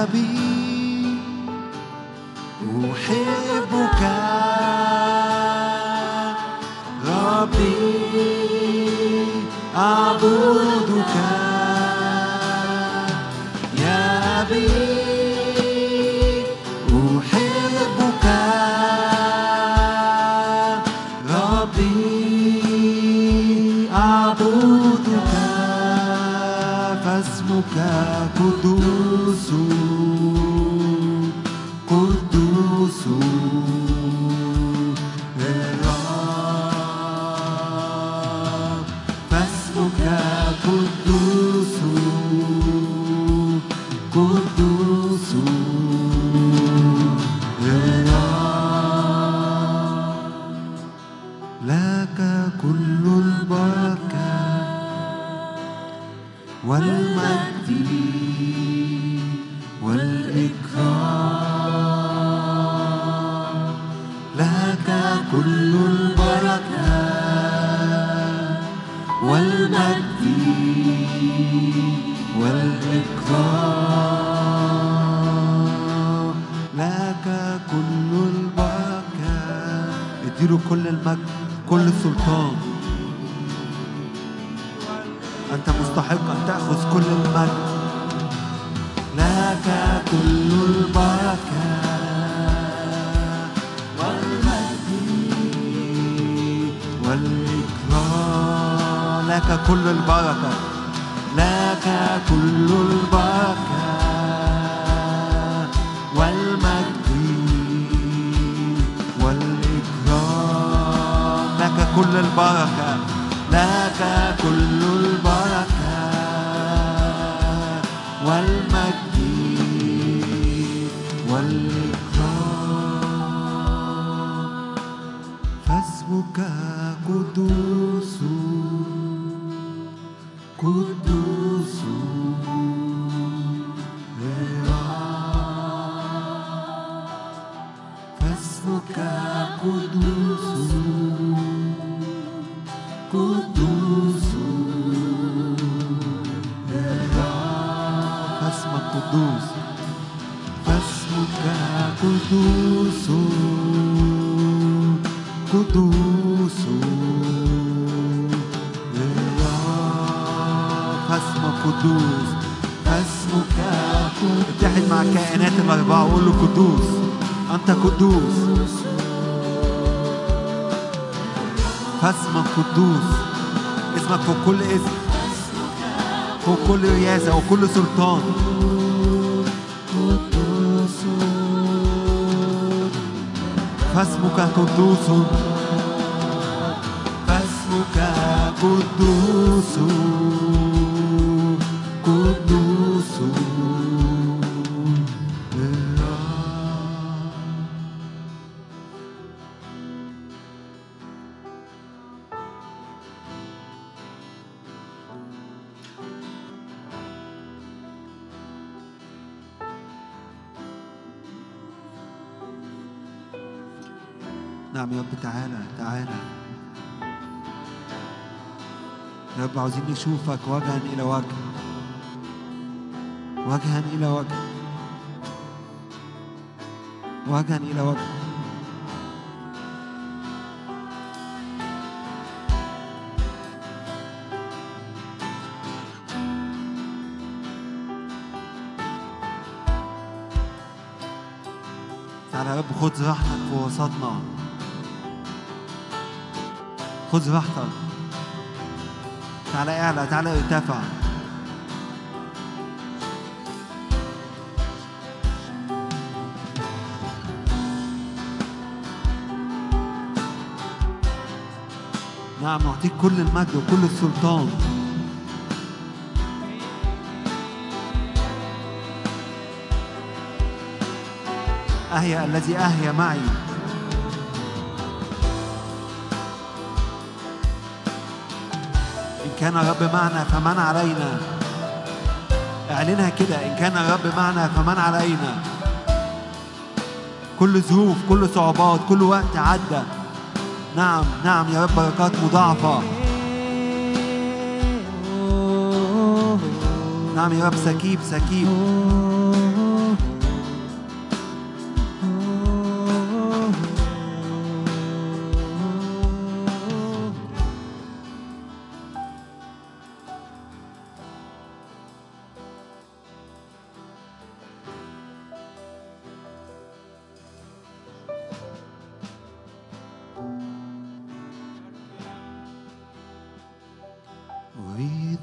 I'll be. لك كل البركة. اديله كل المجد كل السلطان أنت مستحق أن تأخذ كل المجد. لك كل البركة. والمجد والإكرام. لك كل البركة. لك كل البركة. كل البركة لك كل البركة والمجد والإكرام. فاسمك قدوس قدوس فاسمك قدوس فاسمك قدوس اتحد مع الكائنات الأربعة وقول له قدوس أنت قدوس فاسمك قدوس اسمك فوق كل اسم فوق كل رياسة وكل سلطان فاسمك قدوس. فاسمك قدوس. رب عاوزين نشوفك وجها إلى وجه. وجها إلى وجه. وجها إلى وجه. تعالى يا رب خذ راحتك في وسطنا. خذ راحتك. تعالى اعلى تعالى ارتفع. نعم نعطيك كل المجد وكل السلطان. أهيأ الذي أهيأ معي. كان الرب معنا فمن علينا. اعلنها كده إن كان الرب معنا فمن علينا. كل ظروف كل صعوبات كل وقت عدى. نعم نعم يا رب بركات مضاعفة. نعم يا رب سكيب سكيب.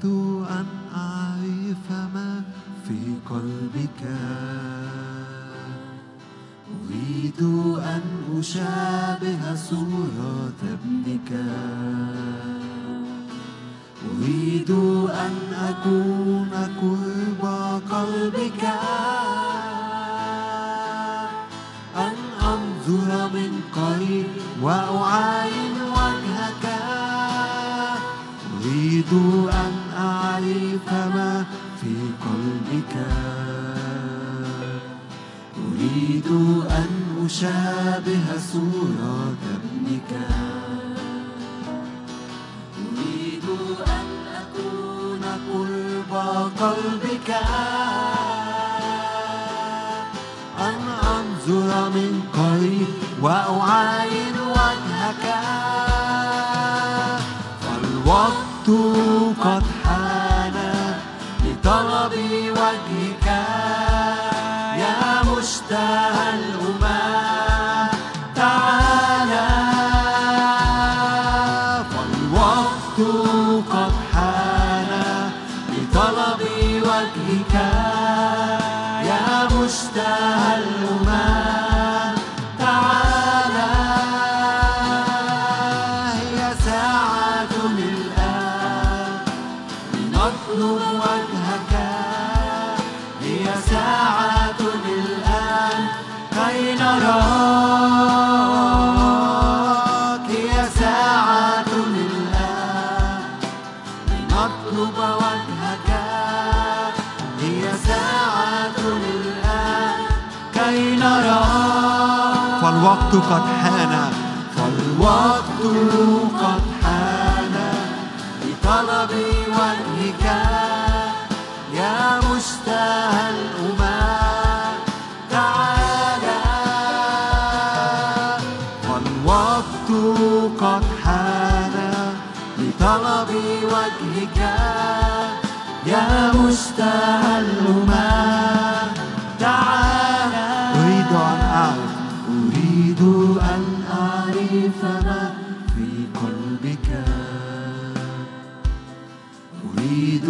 أريد أريد أن أعرف ما في قلبك. أريد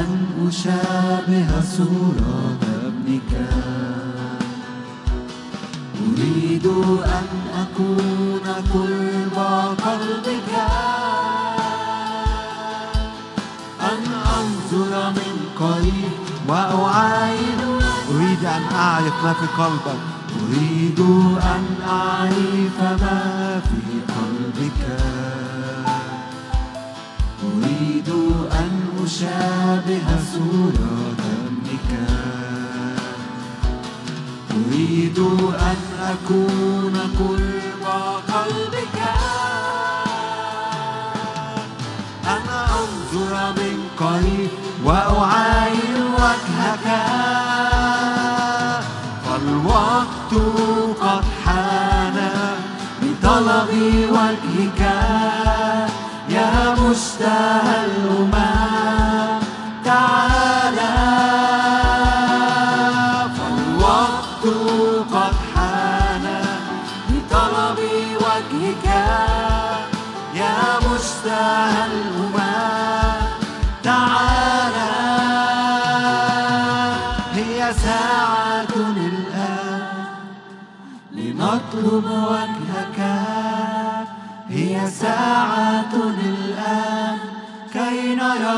أن أشابه صورة ابنك. أريد أن أكون قرب قلبك. أن أنظر من قريب وأعاين أريد أن أعرف ما في قلبك. أريد أن أعرف ما في قلبك. أريد أن أشابه صورة ابنك. أريد أن أكون قرب قلبك. أن أنظر من قريب وأعاين لطلب وجهك يا مشتهى الأمم تعالى. فالوقت قد حان لطلب وجهك. يا مشتهى الأمم تعالى. هي ساعة الآن لنطلب وجهك. ساعة الآن كي نراك.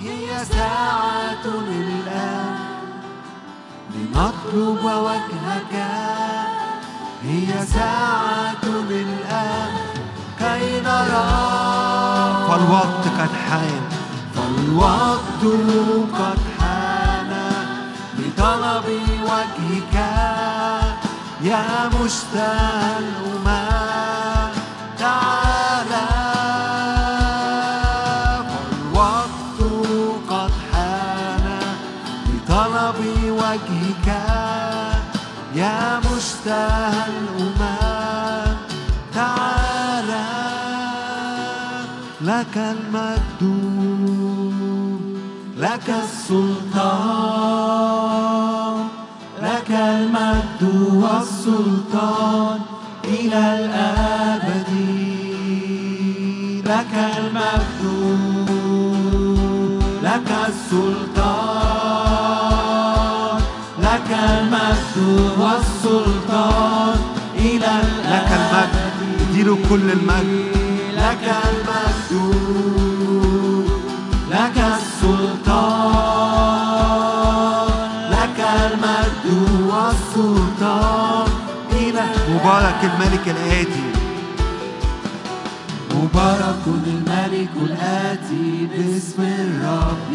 هي ساعة الآن. لنطلب وجهك. هي ساعة الآن كي نراك. فالوقت قد حان. فالوقت قد حان. لطلب وجهك يا مشتاق لك المجد لك السلطان لك المجد والسلطان إلى الأبد. لك المجد لك السلطان لك المجد والسلطان إلى لك المجد. اديله كل المجد. لك المجد السلطان لك المجد والسلطان. مبارك الملك الآتي. مبارك الملك الآتي باسم الرب.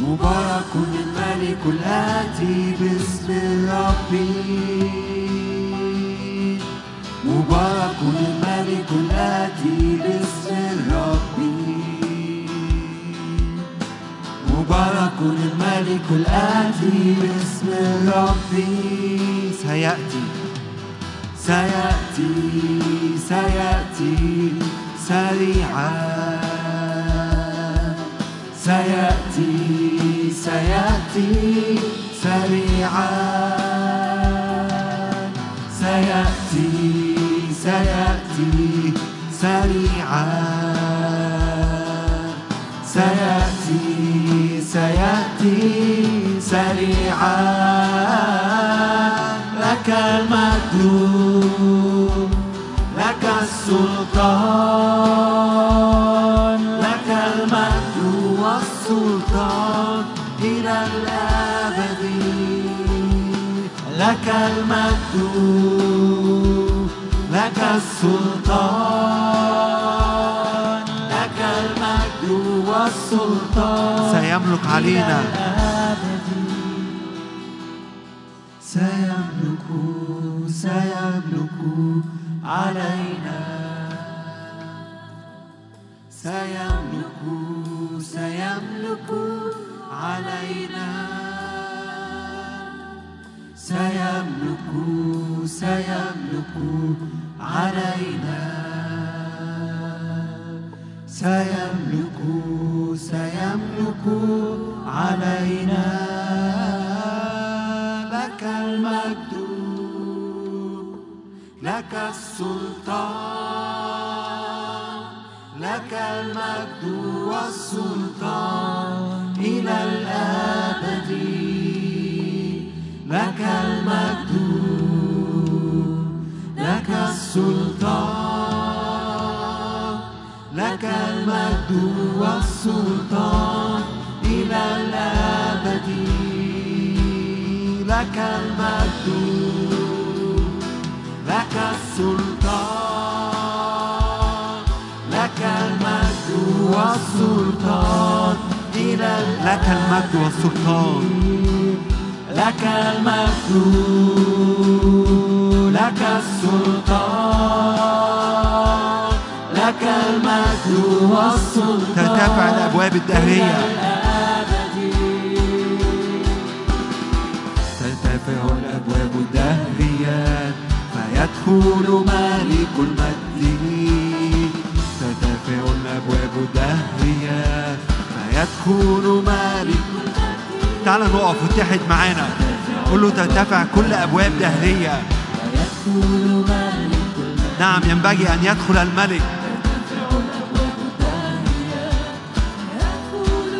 مبارك الملك الآتي باسم الرب. مبارك الملك الآتي باسم مبارك الملك الآتي باسم الرب سيأتي سيأتي سيأتي سريعا. سيأتي سيأتي سريعا. سيأتي سيأتي سريعا. سيأتي سيأتي سريعا لك المجد لك السلطان لك المجد والسلطان إلى الأبد لك المجد لك السلطان. سيملك علينا سيملك سيملك علينا سيملك سيملك علينا سيملك سيملك علينا سيملك سيملك علينا لك المجد. لك السلطان لك المجد والسلطان إلى الأبد. لك المجد لك السلطان. لك المجد والسلطان إلى الأبد لك المجد لك السلطان لك المجد والسلطان إلى لك المجد والسلطان لك المجد لك السلطان ترتفع الأبواب الدهرية. ترتفع الأبواب الدهرية فيدخل مالك المجد. ترتفع الأبواب الدهرية فيدخل مالك تعال نقف واتحد معانا. قول له ترتفع كل أبواب دهرية. نعم ينبغي أن يدخل الملك.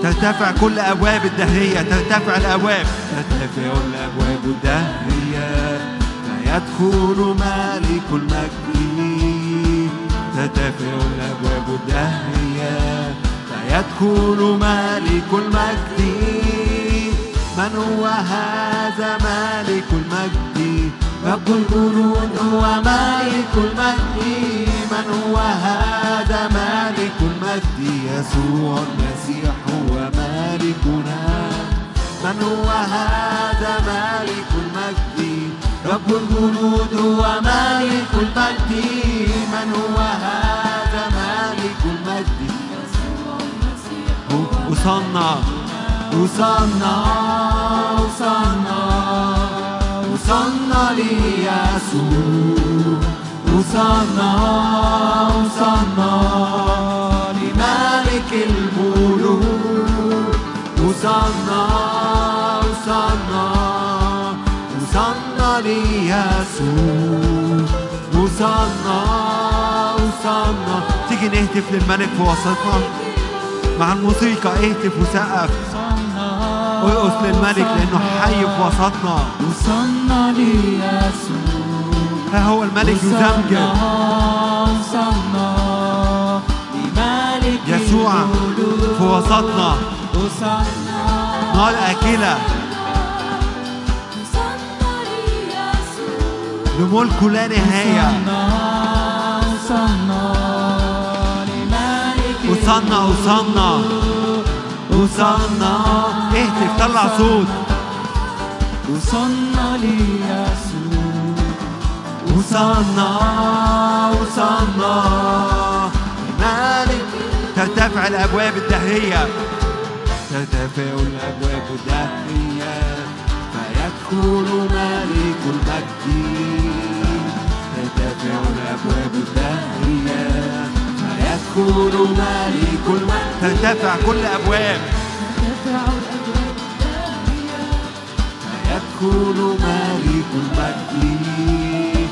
ترتفع كل أبواب الدهرية ترتفع الأبواب. ترتفع الأبواب الدهرية فيدخل مالك المجد ترتفع الأبواب الدهرية فيدخل مالك المجد من هو هذا مالك المجد رب الجنود هو مالك المجد من هو هذا مالك المجد يسوع المسيح. مالكنا من هو هذا مالك المجد؟ رب الجنود هو مالك المجد. من هو هذا مالك المجد؟ وصلنا وصلنا وصلنا وصلنا ليسوع. وصلنا وصلنا لملك الملوك. وصلنا وصلنا وصلنا ليسوع وصلنا وصلنا تيجي نهتف للملك في وسطنا مع الموسيقى اهتف وسقف وارقص للملك لأنه حي في وسطنا وصلنا ليسوع ها هو الملك يزمجر وصلنا لملك يسوع. في وسطنا وصلنا نار اكله لملكه لا نهاية. وصلنا لملك وصلنا وصلنا وصلنا اهتف طلع صوت. وصلنا ليسوع. وصلنا وصلنا مالك ترتفع الأبواب الدهرية. ترتفع الابواب الدهريه فيدخل ملك المجد ترتفع الابواب الدهريه فيدخل ملك المجد ترتفع كل أبواب. فيدخل ملك المجد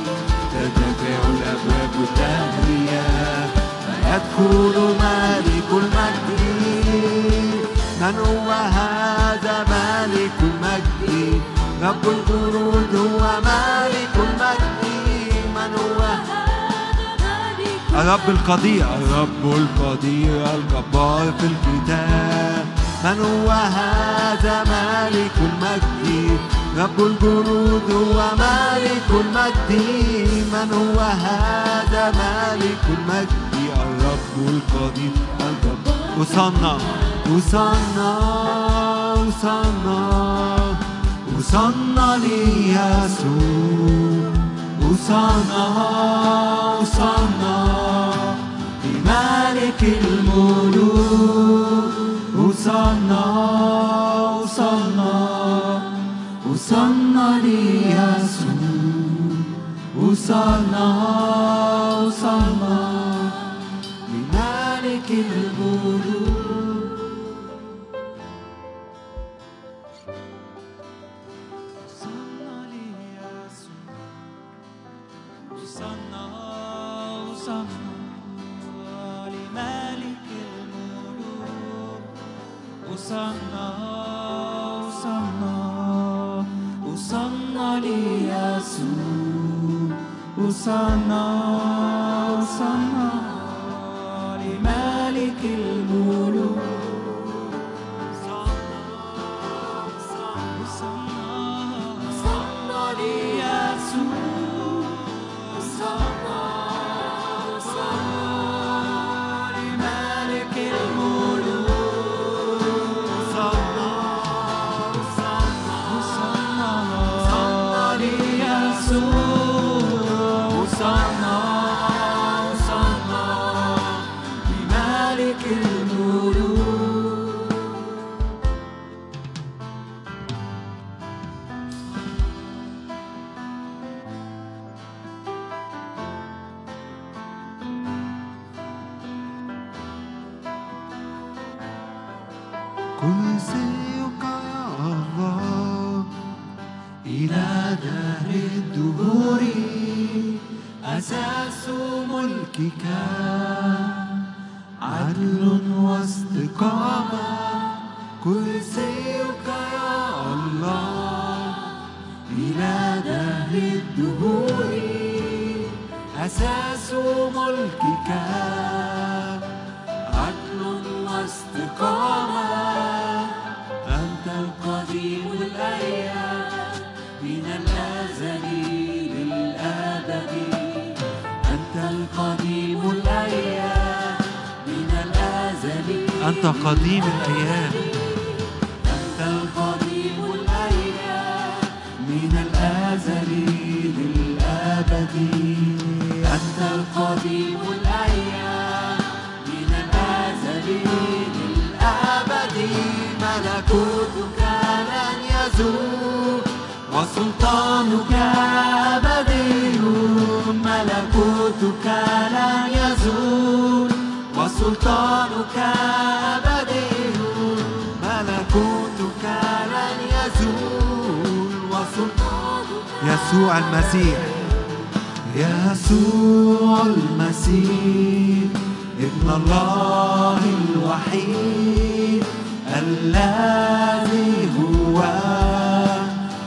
ترتفع الأبواب الدهرية فيدخل ملك المجد من هو هذا ملك المجد رب الجنود هو ملك المجد من هو الرب القدير الرب القدير الجبار في القتال من هو هذا مالك المجد رب الجنود هو مالك المجد من هو هذا مالك المجد الرب القدير وصلنا وصلنا وصلنا وصلنا ليسوع وصلنا وصلنا لملك الملوك وصلنا وصلنا وصلنا ليسوع وصلنا وصلنا وصلنا وصلنا وصلنا ليسوع واستقامة أنت القديم الأيام من الأزل للأبد. أنت القديم الأيام من الأزل أنت قديم الأيام. أنت القديم الأيام من الأزل للأبد. أنت القديم الأيام للأبد ملكوتك لن يزول وسلطانك أبدي ملكوتك لن يزول وسلطانك أبدي ملكوتك لن يزول وسلطانك يسوع المسيح. يسوع المسيح. ابن الله الوحيد الذي هو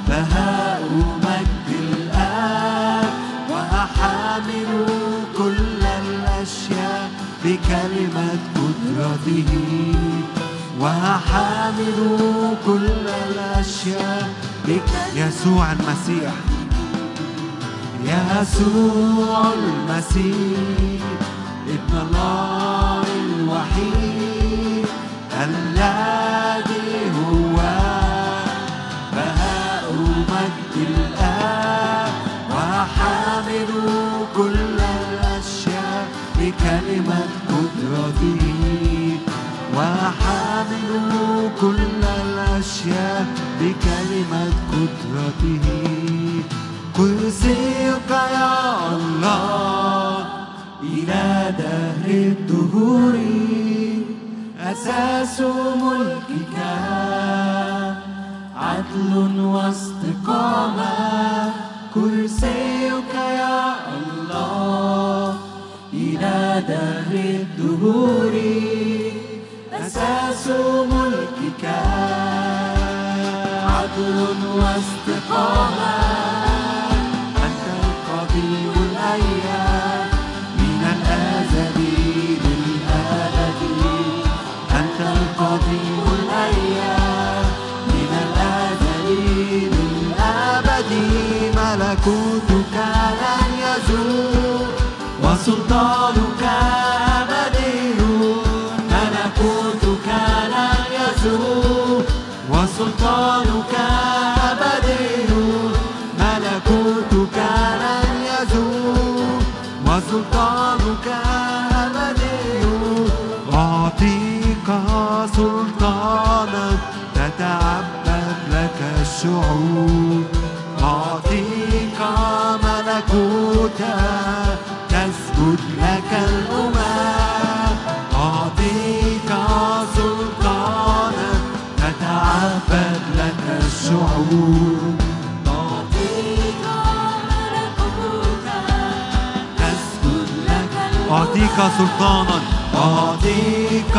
بهاء مجد الآب وأحامل كل الأشياء بكلمة قدرته وأحامل كل الأشياء يسوع المسيح. يسوع المسيح. ابن الله الوحيد الذي هو الآب كل الأشياء بكلمة قدرته وحامل كل الأشياء بكلمة يا الله. دهر الدهور أساس ملكك. عدل واستقامة كرسيك يا الله. إلى دهر الدهور أساس ملكك. عدل واستقامة ملكوتك لن يزول وسلطانك أبدي ملكوتك لن يزول وسلطانك أبدي أعطيك سلطانا تتعبد لك الشعوب تسجد لك الأمم أعطيك سلطانا تتعبد لك الشعوب. أعطيك سلطانا. أعطيك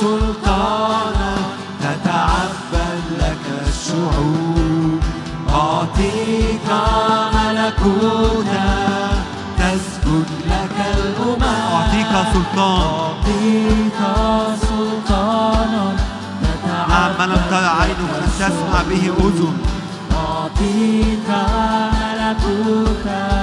سلطانا تتعبد لك الشعوب. أعطيك ملكوتا سلطان. أعطيك سلطانا نعم ما لم تر عين تسمع به أذن. أعطيك ملكوتا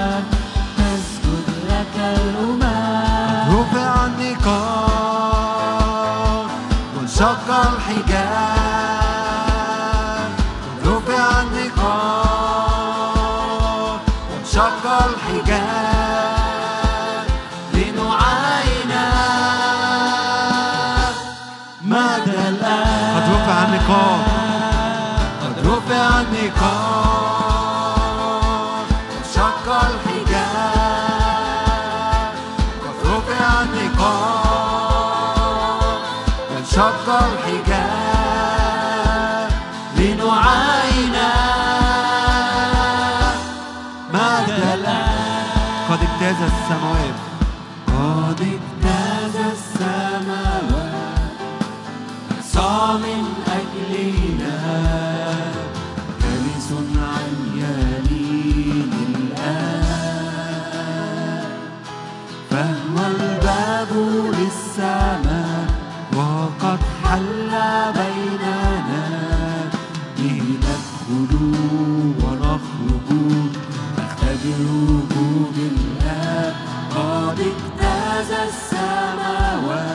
قد اجتاز السماوات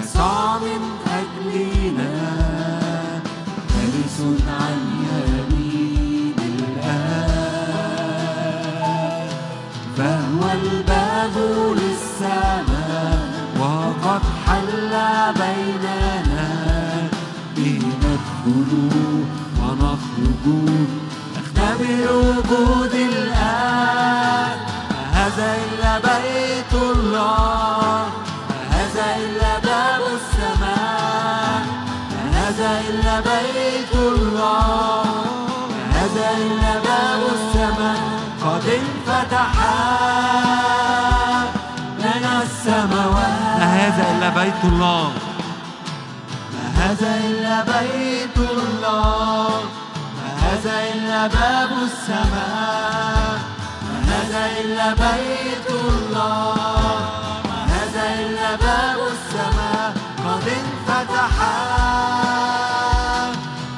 يسعى من أجلنا جالس الباب للسماء وقد حل بيننا ونخرج. نختبر وجود الآب. ما هذا إلا بيت الله ما هذا إلا باب السماء ما هذا إلا بيت الله ما هذا إلا باب السماء قد انفتحا لنا السماوات. ما هذا إلا بيت الله؟ ما هذا إلا بيت الله ما هذا إلا باب السماء. ما هذا إلا بيت الله هذا إلا باب السماء قد انفتحا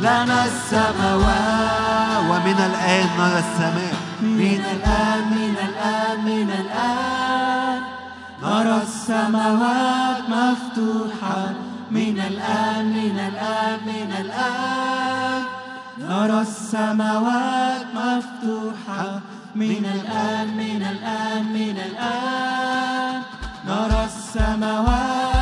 لنا السماوات ومن الآن نرى السماء. من الآن من الآن من الآن نرى السماوات مفتوحة. من الآن من الآن من الآن نرى السماوات مفتوحة. من الآن من الآن من الآن نرى السماوات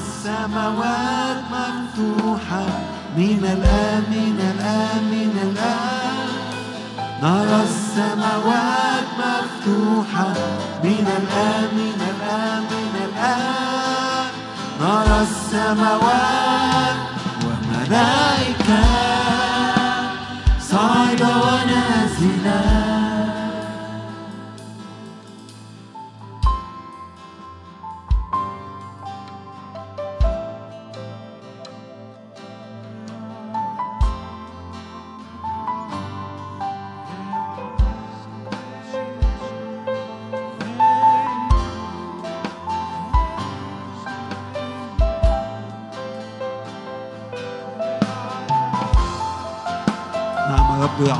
السماوات مفتوحة من الآن من الآن من الآن. نرى السماوات مفتوحة من الآن من الآن من الآن. نرى السماوات وملائكة. صاعدة ونازلة.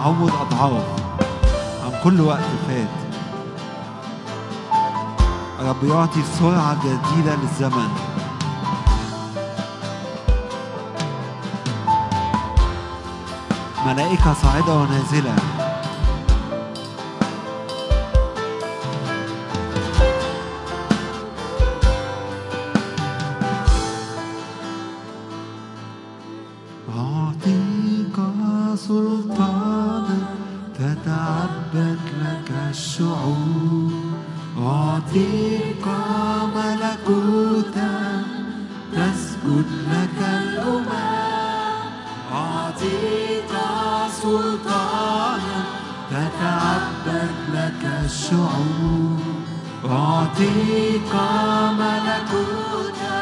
يعوض أضعاف. عن كل وقت فات. رب يعطي سرعة جديدة للزمن. ملائكة صاعدة ونازلة. أعطيك سلطانا الشعوب. أعطيك ملكوتا تسجد لك الأمم. أعطيك سلطانا تتعبد لك الشعوب. أعطيك ملكوتا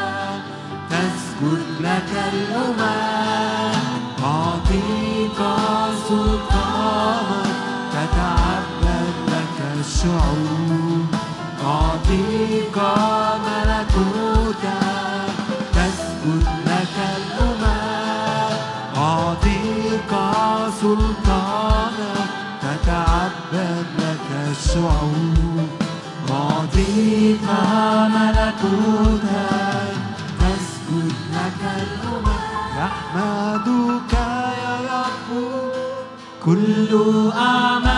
تسجد لك الأمم. أعطيك ملكوتا تسجد لك الأمم أعطيك سلطانا تتعبد لك الشعوب أعطيك ملكوتا تسجد لك الأمم يحمدك كل أعمالك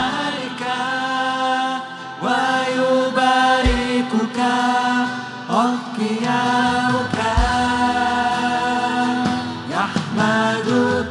يحمدك يا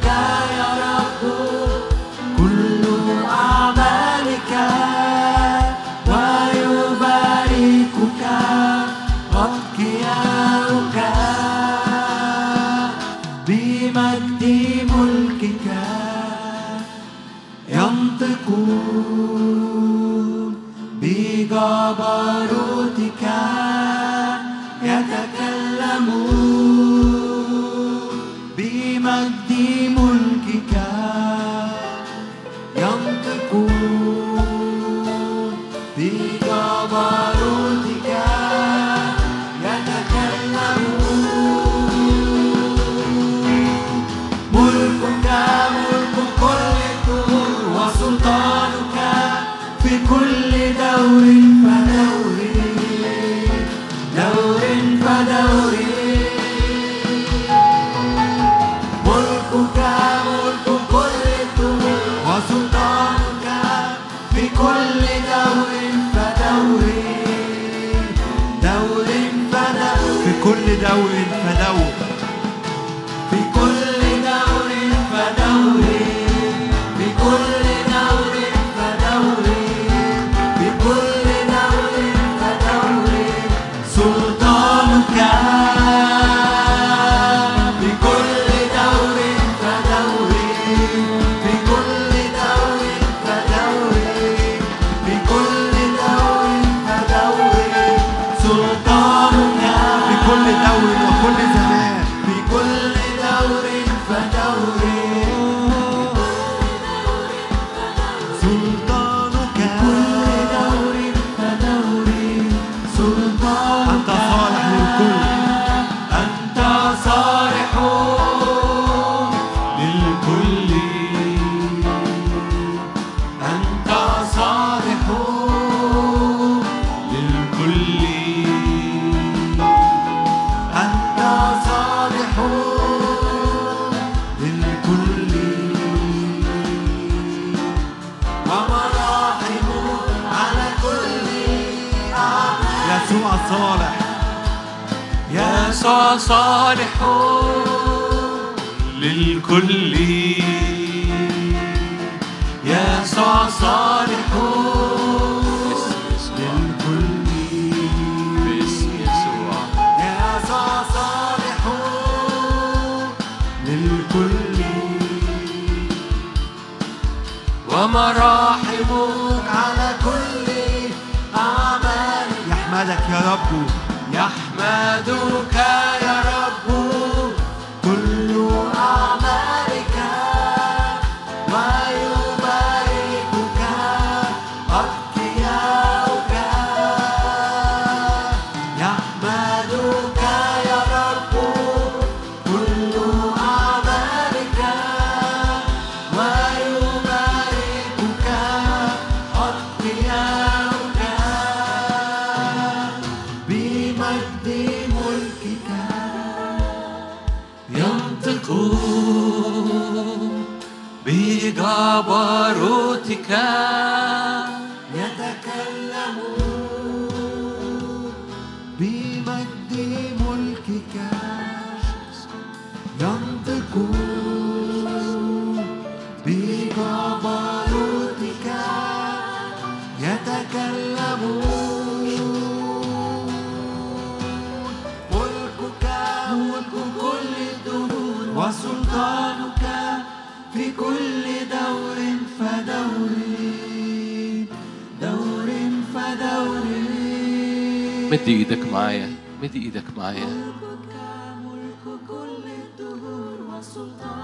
مد إيدك معايا مد إيدك معايا.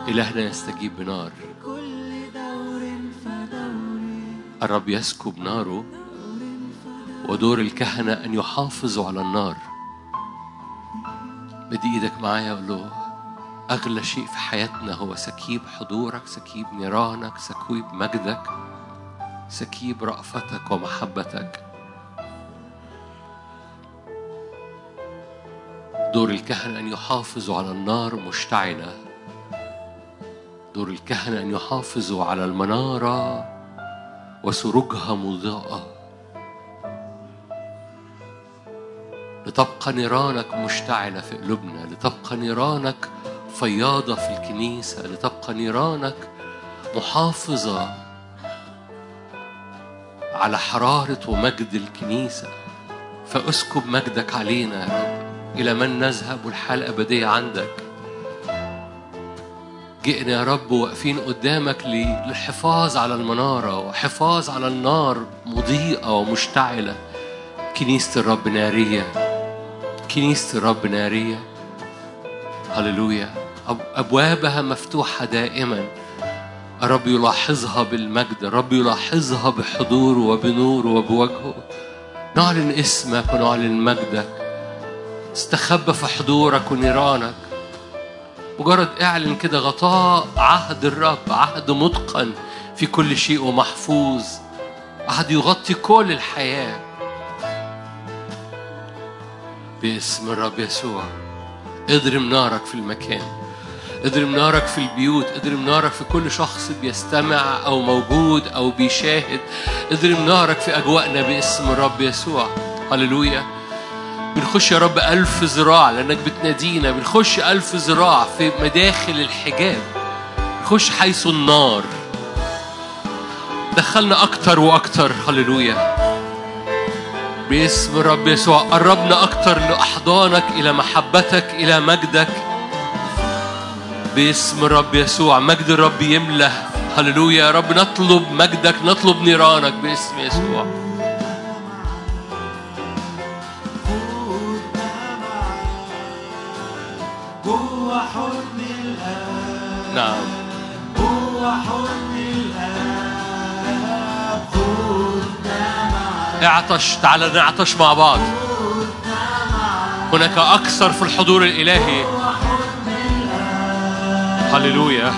إلهنا يستجيب بنار. الرب يسكب ناره ودور الكهنة أن يحافظوا على النار. مد إيدك معايا وقول له أغلى شيء في حياتنا هو سكيب حضورك سكيب نيرانك سكيب مجدك سكيب رأفتك ومحبتك. دور الكهنة أن يحافظوا على النار مشتعلة. دور الكهنة أن يحافظوا على المنارة وسروجها مضاءة. لتبقى نيرانك مشتعلة في قلوبنا لتبقى نيرانك فياضة في الكنيسة لتبقى نيرانك محافظة على حرارة ومجد الكنيسة. فأسكب مجدك علينا يا رب. إلى من نذهب والحياة الأبدية عندك. جئنا يا رب واقفين قدامك للحفاظ على المنارة وحفاظ على النار مضيئة ومشتعلة. كنيسة الرب نارية. كنيسة الرب نارية. هللويا. أب- أبوابها مفتوحة دائما. الرب يلاحظها بالمجد. الرب يلاحظها بحضوره وبنوره وبوجهه. نعلن اسمك ونعلن مجدك. استخبى في حضورك ونيرانك. مجرد إعلن كده غطاء عهد الرب عهد متقن في كل شيء ومحفوظ. عهد يغطي كل الحياة. باسم الرب يسوع. اضرم نارك في المكان. اضرم نارك في البيوت. اضرم نارك في كل شخص بيستمع أو موجود أو بيشاهد. اضرم نارك في أجواءنا باسم الرب يسوع. هللويا. بنخش يا رب ألف ذراع لأنك بتنادينا. بنخش ألف ذراع في مداخل الحجاب. نخش حيث النار. دخلنا أكتر وأكتر. هللويا. باسم الرب يسوع. قربنا أكتر لأحضانك إلى محبتك إلى مجدك. باسم الرب يسوع. مجد الرب يملى هللويا. يا رب نطلب مجدك نطلب نيرانك باسم يسوع. نعم. جوا حضن الآب معاك اعطش تعال نعطش مع بعض. هناك أكثر في الحضور الإلهي. هللويا.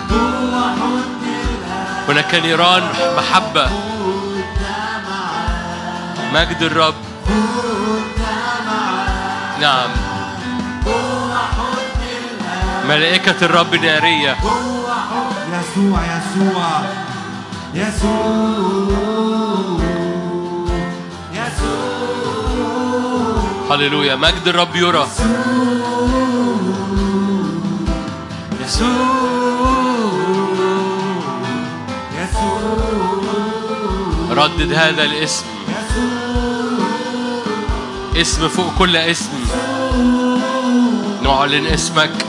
هناك نيران محبة. مجد الرب. نعم. ملائكة الرب نارية يسوع يسوع يسوع يسوع هللويا. مجد الرب يرى. ردد هذا الاسم. اسم فوق كل اسم. نعلن اسمك.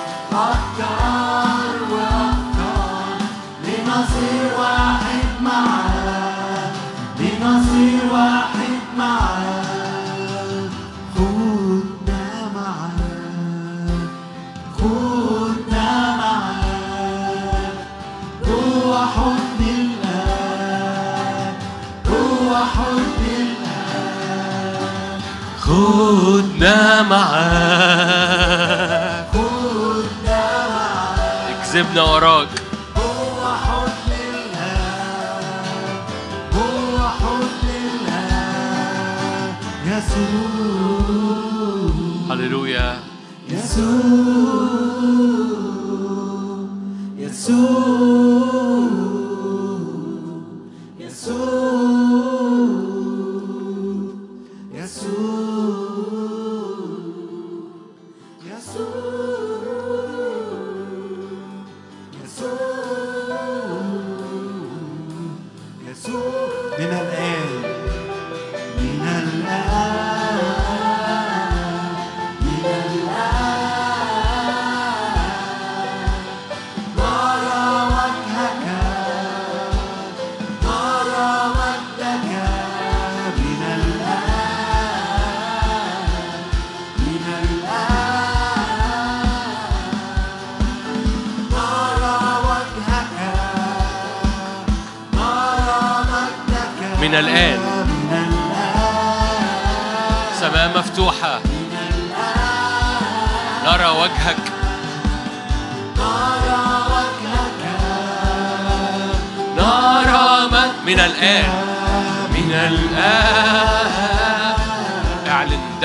اكذبنا وراك. جوا حضن الآب جوا حضن الآب يسوع هللويا. يسوع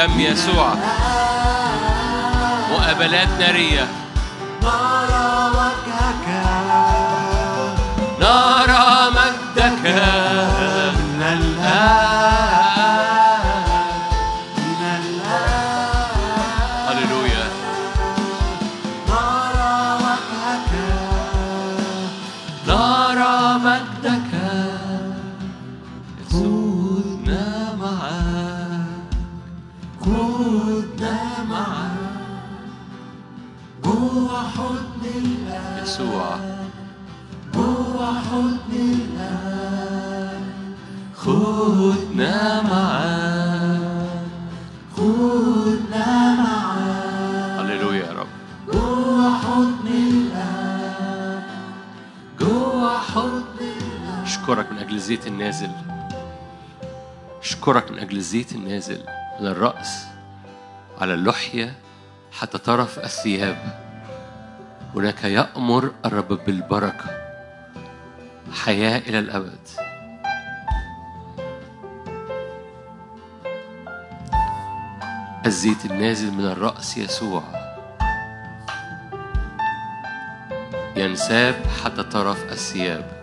دم يسوع مقابلات نارية. نرى وجهك. نرى مجدك. من الآن. من الآن هللويا. نرى وجهك. نرى مجدك. حضن الآن يسوع جوا حضن الآن خذنا معاك. خدنا معاك. هللويا يا رب. جوا حضن الآن جوا حضن اشكرك من أجل الزيت النازل. اشكرك من أجل الزيت النازل من الراس على اللحية حتى طرف الثياب. هناك يأمر الرب بالبركة حياة إلى الأبد. الزيت النازل من الرأس يسوع. ينساب حتى طرف الثياب.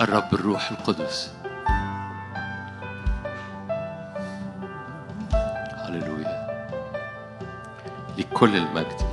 الرب الروح القدس. لكل المجد.